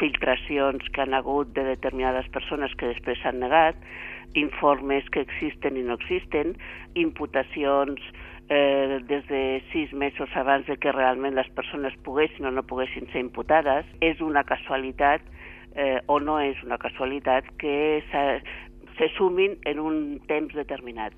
filtracions que han hagut de determinades persones que després s'han negat, informes que existen i no existen, imputacions eh, des de sis mesos abans de que realment les persones poguessin o no poguessin ser imputades. És una casualitat eh, o no és una casualitat que se sumin en un temps determinat.